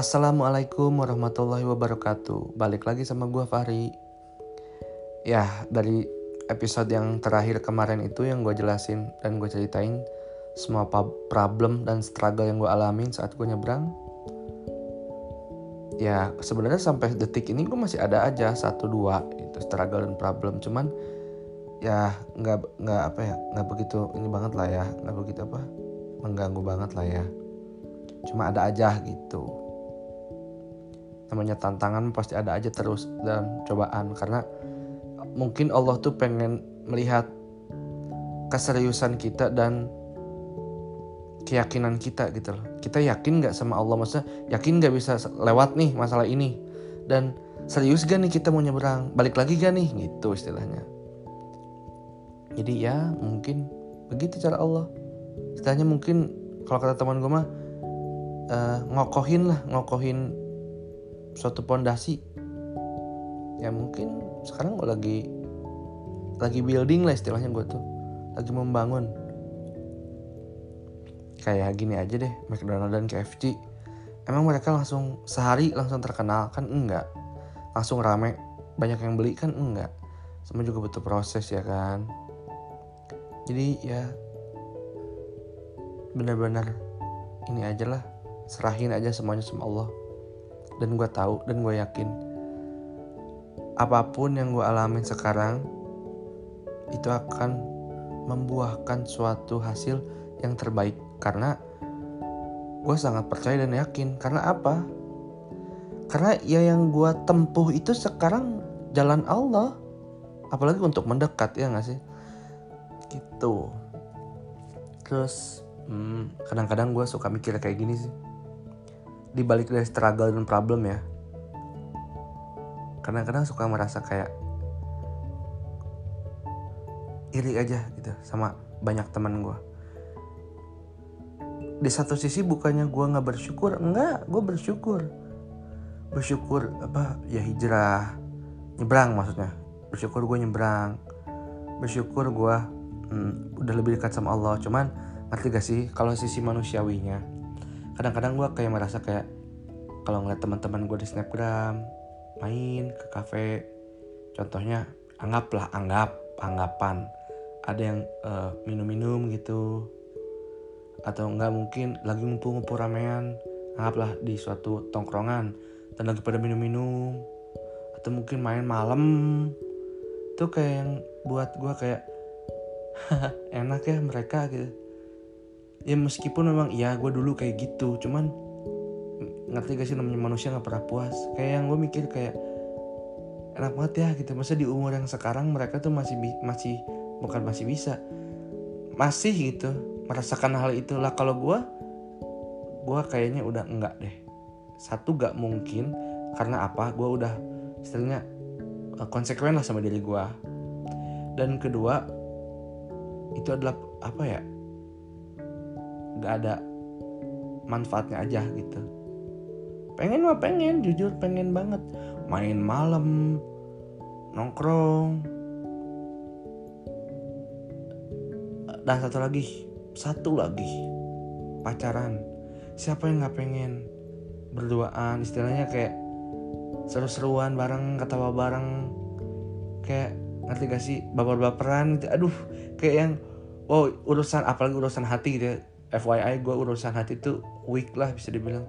Assalamualaikum warahmatullahi wabarakatuh. Balik lagi sama gue Fahri. Ya dari episode yang terakhir kemarin itu yang gue jelasin dan gue ceritain Semua problem dan struggle yang gue alamin saat gue nyebrang. Ya sebenarnya sampai detik ini gue masih ada aja satu dua itu struggle dan problem. Cuman ya nggak nggak apa ya nggak begitu ini banget lah ya nggak begitu apa mengganggu banget lah ya. Cuma ada aja gitu namanya tantangan pasti ada aja terus dan cobaan. Karena mungkin Allah tuh pengen melihat keseriusan kita dan keyakinan kita gitu loh. Kita yakin nggak sama Allah? Maksudnya yakin nggak bisa lewat nih masalah ini? Dan serius gak nih kita mau nyebrang? Balik lagi gak nih? Gitu istilahnya. Jadi ya mungkin begitu cara Allah. Istilahnya mungkin kalau kata teman gue mah uh, ngokohin lah ngokohin suatu pondasi. Ya mungkin sekarang gue lagi lagi building lah istilahnya gue tuh. Lagi membangun. Kayak gini aja deh McDonald dan KFC emang mereka langsung sehari langsung terkenal? Kan enggak. Langsung rame. Banyak yang beli? Kan enggak. Semua juga butuh proses ya kan? Jadi ya benar-benar ini aja lah. Serahin aja semuanya sama Allah dan gue tahu dan gue yakin apa pun yang gue alamin sekarang itu akan membuahkan suatu hasil yang terbaik. Karena gue sangat percaya dan yakin. Karena apa? Karena ya yang gue tempuh itu sekarang jalan Allah. Apalagi untuk mendekat ya gak sih? Gitu. Terus hmm, kadang-kadang gue suka mikir kayak gini sih di balik dari struggle dan problem ya. Kadang-kadang suka merasa kayak iri aja gitu sama banyak teman gue di satu sisi bukannya gue nggak bersyukur enggak gue bersyukur. Bersyukur apa? Ya hijrah nyebrang maksudnya. Bersyukur gue nyebrang. Bersyukur gue hmm, udah lebih dekat sama Allah. Cuman ngerti gak sih? Kalau sisi manusiawinya kadang-kadang gue kayak merasa kayak kalau ngeliat teman-teman gue di snapgram main ke kafe contohnya anggaplah anggap anggapan. Ada yang uh, minum-minum gitu. Atau enggak mungkin lagi ngumpul-ngumpul ramean anggaplah di suatu tongkrongan dan lagi pada minum-minum. Atau mungkin main malam. Itu kayak yang buat gue kayak enak ya mereka gitu ya meskipun memang iya gue dulu kayak gitu. Cuman ngerti gak sih namanya manusia nggak pernah puas. Kayak yang gue mikir kayak enak banget ya gitu. Masa di umur yang sekarang mereka tuh masih masih bukan masih bisa. Masih gitu merasakan hal itulah kalau gue gue kayaknya udah enggak deh. Satu gak mungkin. Karena apa? Gue udah istilahnya eh, konsekuen lah sama diri gue dan kedua itu adalah apa ya gak ada manfaatnya aja gitu. Pengen mah pengen jujur pengen banget. Main malam nongkrong. Dan satu lagi satu lagi pacaran. Siapa yang nggak pengen? Berduaan istilahnya kayak seru-seruan bareng ketawa bareng. Kayak ngerti gak sih? Baper-baperan gitu. Aduh kayak yang wow urusan apalagi urusan hati gitu ya FYI gue urusan hati tuh weak lah bisa dibilang.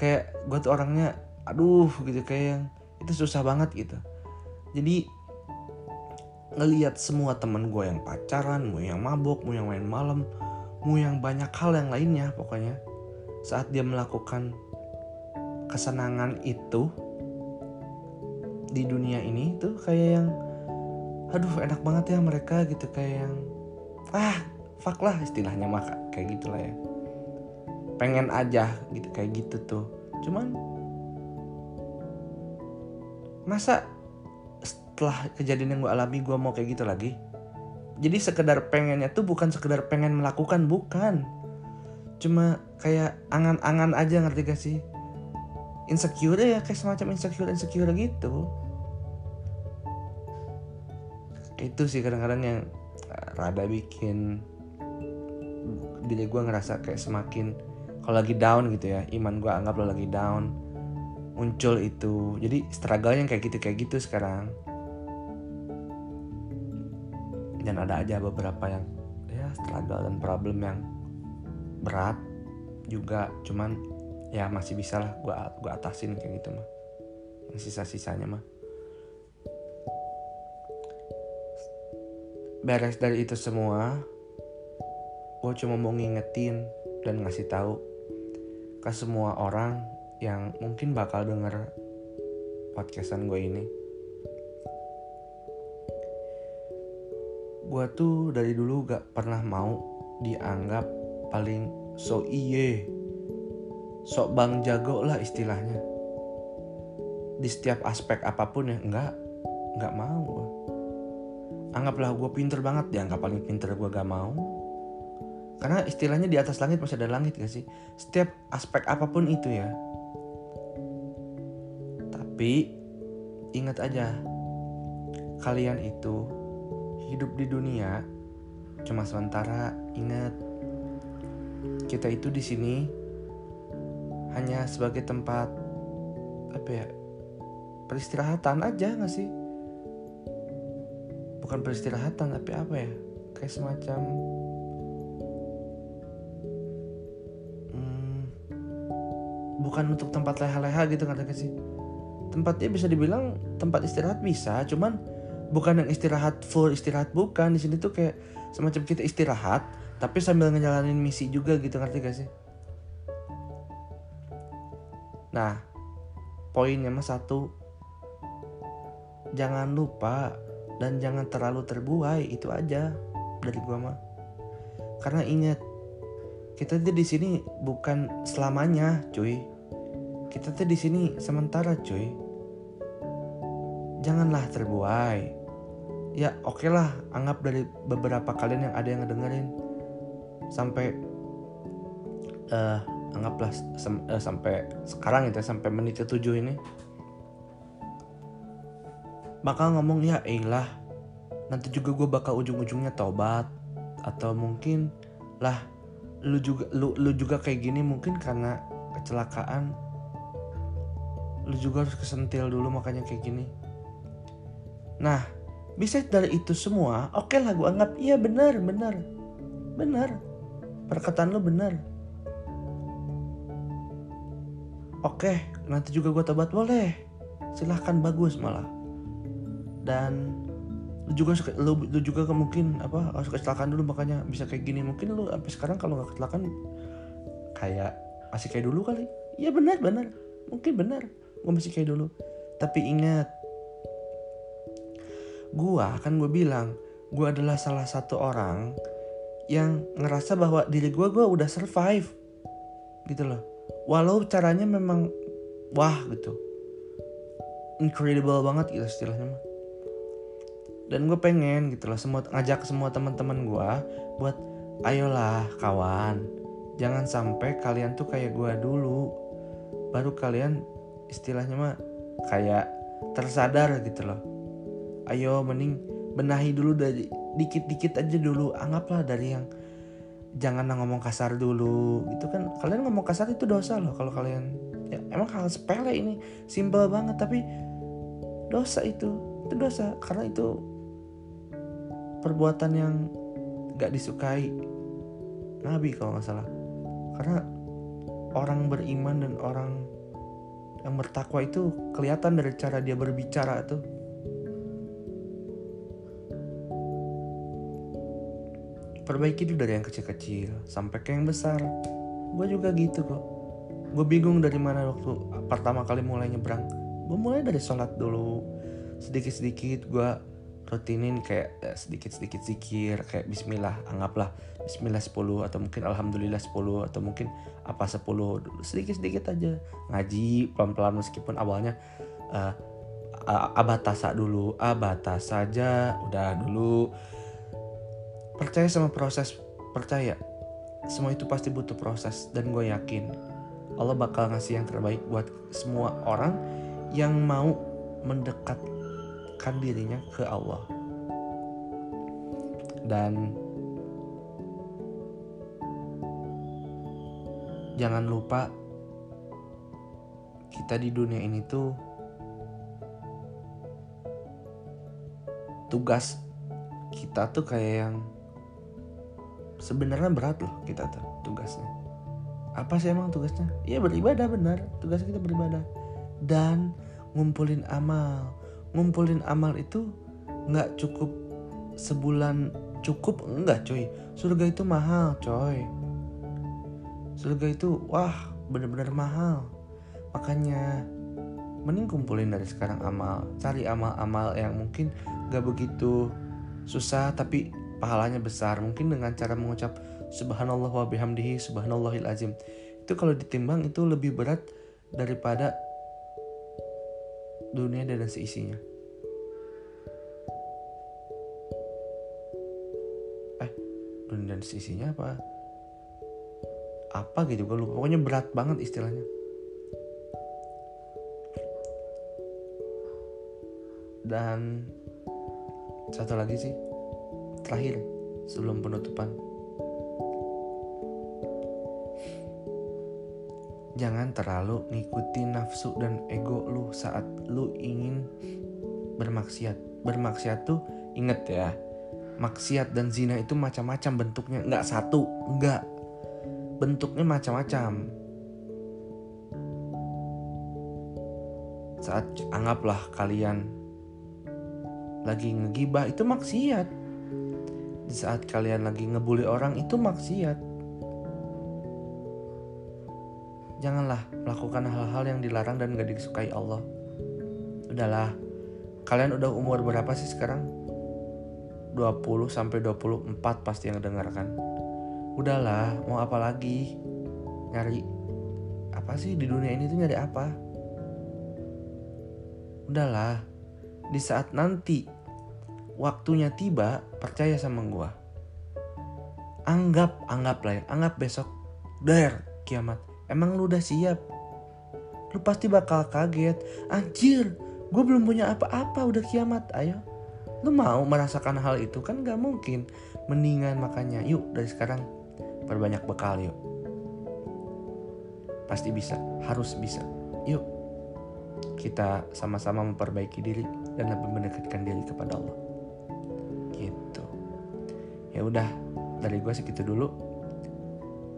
Kayak gue tuh orangnya aduh gitu kayak yang itu susah banget gitu. Jadi ngelihat semua temen gue yang pacaran mau yang mabok mau yang main malam mau yang banyak hal yang lainnya pokoknya saat dia melakukan kesenangan itu di dunia ini tuh kayak yang aduh enak banget ya mereka gitu kayak yang ah fuck lah istilahnya mah kayak gitulah ya. Pengen aja gitu kayak gitu tuh. Cuman masa setelah kejadian yang gue alami gue mau kayak gitu lagi? Jadi sekedar pengennya tuh bukan sekedar pengen melakukan bukan. Cuma kayak angan-angan aja ngerti gak sih? Insecure ya kayak semacam insecure insecure gitu. Itu sih kadang-kadang yang rada bikin diri gue ngerasa kayak semakin kalau lagi down gitu ya iman gue anggap lo lagi down muncul itu. Jadi struggle yang kayak gitu kayak gitu sekarang. Dan ada aja beberapa yang ya struggle dan problem yang berat juga. Cuman ya masih bisa lah gue gua atasin kayak gitu mah. Yang sisa-sisanya mah. Beres dari itu semua gue cuma mau ngingetin dan ngasih tahu ke semua orang yang mungkin bakal denger podcastan gue ini. Gue tuh dari dulu gak pernah mau dianggap paling so iye sok bang jago lah istilahnya. Di setiap aspek apa pun ya enggak enggak mau gue anggaplah gue pinter banget dianggap paling pinter gue gak mau karena istilahnya di atas langit masih ada langit gak sih? Setiap aspek apa pun itu ya. Tapi ingat aja kalian itu hidup di dunia cuma sementara ingat. Kita itu di sini hanya sebagai tempat apa ya peristirahatan aja gak sih? Bukan peristirahatan tapi apa ya kayak semacam bukan untuk tempat leha-leha gitu nggak sih? Tempatnya bisa dibilang tempat istirahat bisa cuman bukan yang istirahat full istirahat bukan. Di sini tuh kayak semacam kita istirahat tapi sambil ngejalanin misi juga gitu ngerti gak sih? Nah poinnya mas satu jangan lupa dan jangan terlalu terbuai itu aja dari gua mah. Karena ingat kita di sini bukan selamanya cuy kita tuh di sini sementara cuy. Janganlah terbuai. Ya oke okay lah anggap dari beberapa kalian yang ada yang ngedengerin. Sampai uh, anggaplah sem uh, sampai sekarang itu sampai menit ketujuh ini. Bakal ngomong ya lah nanti juga gue bakal ujung-ujungnya tobat atau mungkin lah lu juga lu lu juga kayak gini mungkin karena kecelakaan lu juga harus kesentil dulu makanya kayak gini. Nah bisa dari itu semua oke okay lah gue anggap iya benar benar. Benar. Perkataan lu benar. Oke okay, nanti juga gue tobat boleh. Silahkan bagus malah. Dan lu juga lu, lu juga mungkin apa harus kecelakaan dulu makanya bisa kayak gini. Mungkin lu sampai sekarang kalau nggak kecelakaan kayak masih kayak dulu kali. Iya benar benar. Mungkin benar gue masih kayak dulu. Tapi ingat gue kan gue bilang gue adalah salah satu orang yang ngerasa bahwa diri gue gue udah survive. Gitu loh. Walau caranya memang wah gitu. Incredible banget gitu istilahnya mah. Dan gue pengen gitu loh semua ngajak semua teman-teman gue buat ayolah kawan. Jangan sampai kalian tuh kayak gue dulu. Baru kalian istilahnya mah kayak tersadar gitu loh. Ayo mending benahi dulu dari dikit-dikit aja dulu. Anggaplah dari yang jangan ngomong kasar dulu itu kan. Kalian ngomong kasar itu dosa loh kalau kalian. Ya emang hal sepele ini. Simple banget tapi dosa itu. Itu dosa karena itu perbuatan yang gak disukai Nabi kalau nggak salah. Karena orang beriman dan orang yang bertakwa itu kelihatan dari cara dia berbicara tuh. Perbaiki dulu dari yang kecil-kecil sampai ke yang besar. Gue juga gitu kok. Gue bingung dari mana waktu pertama kali mulai nyebrang. Gue mulai dari sholat dulu. Sedikit-sedikit gue rutinin kayak eh, sedikit-sedikit zikir kayak bismillah anggaplah bismillah 10 atau mungkin alhamdulillah 10 atau mungkin apa 10 sedikit-sedikit aja. Ngaji pelan-pelan meskipun awalnya uh, abatasa dulu abatasa saja udah dulu. Percaya sama proses percaya. Semua itu pasti butuh proses dan gue yakin Allah bakal ngasih yang terbaik buat semua orang yang mau mendekat mendekatkan dirinya ke Allah. Dan jangan lupa kita di dunia ini tuh tugas kita tuh kayak yang sebenarnya berat loh kita tuh tugasnya. Apa sih emang tugasnya? Iya beribadah benar. Tugas kita beribadah. Dan ngumpulin amal ngumpulin amal itu nggak cukup sebulan cukup? Enggak coy surga itu mahal coy. Surga itu wah bener-bener mahal. Makanya mending kumpulin dari sekarang amal. Cari amal-amal yang mungkin gak begitu susah tapi pahalanya besar. Mungkin dengan cara mengucap subhanallah wa bihamdihi subhanallahil azim. Itu kalau ditimbang itu lebih berat daripada dunia dan seisinya. Eh dunia dan seisinya apa? Apa gitu? Gue lupa. Pokoknya berat banget istilahnya. Dan satu lagi sih terakhir sebelum penutupan jangan terlalu ngikutin nafsu dan ego lu saat lu ingin bermaksiat bermaksiat tuh inget ya maksiat dan zina itu macam-macam bentuknya nggak satu nggak bentuknya macam-macam saat anggaplah kalian lagi ngegibah itu maksiat. Di saat kalian lagi ngebully orang itu maksiat. Janganlah melakukan hal-hal yang dilarang dan gak disukai Allah. Udahlah, kalian udah umur berapa sih sekarang? 20 sampai 24 pasti yang dengarkan. Udahlah, mau apa lagi? Nyari apa sih di dunia ini tuh nyari apa? Udahlah, di saat nanti waktunya tiba, percaya sama gua. Anggap, anggap lah ya, anggap besok der kiamat. Emang lu udah siap? Lu pasti bakal kaget. Anjir, gue belum punya apa-apa udah kiamat. Ayo, lu mau merasakan hal itu kan gak mungkin. Mendingan makanya, yuk dari sekarang perbanyak bekal yuk. Pasti bisa, harus bisa. Yuk, kita sama-sama memperbaiki diri dan lebih mendekatkan diri kepada Allah gitu ya udah dari gue segitu dulu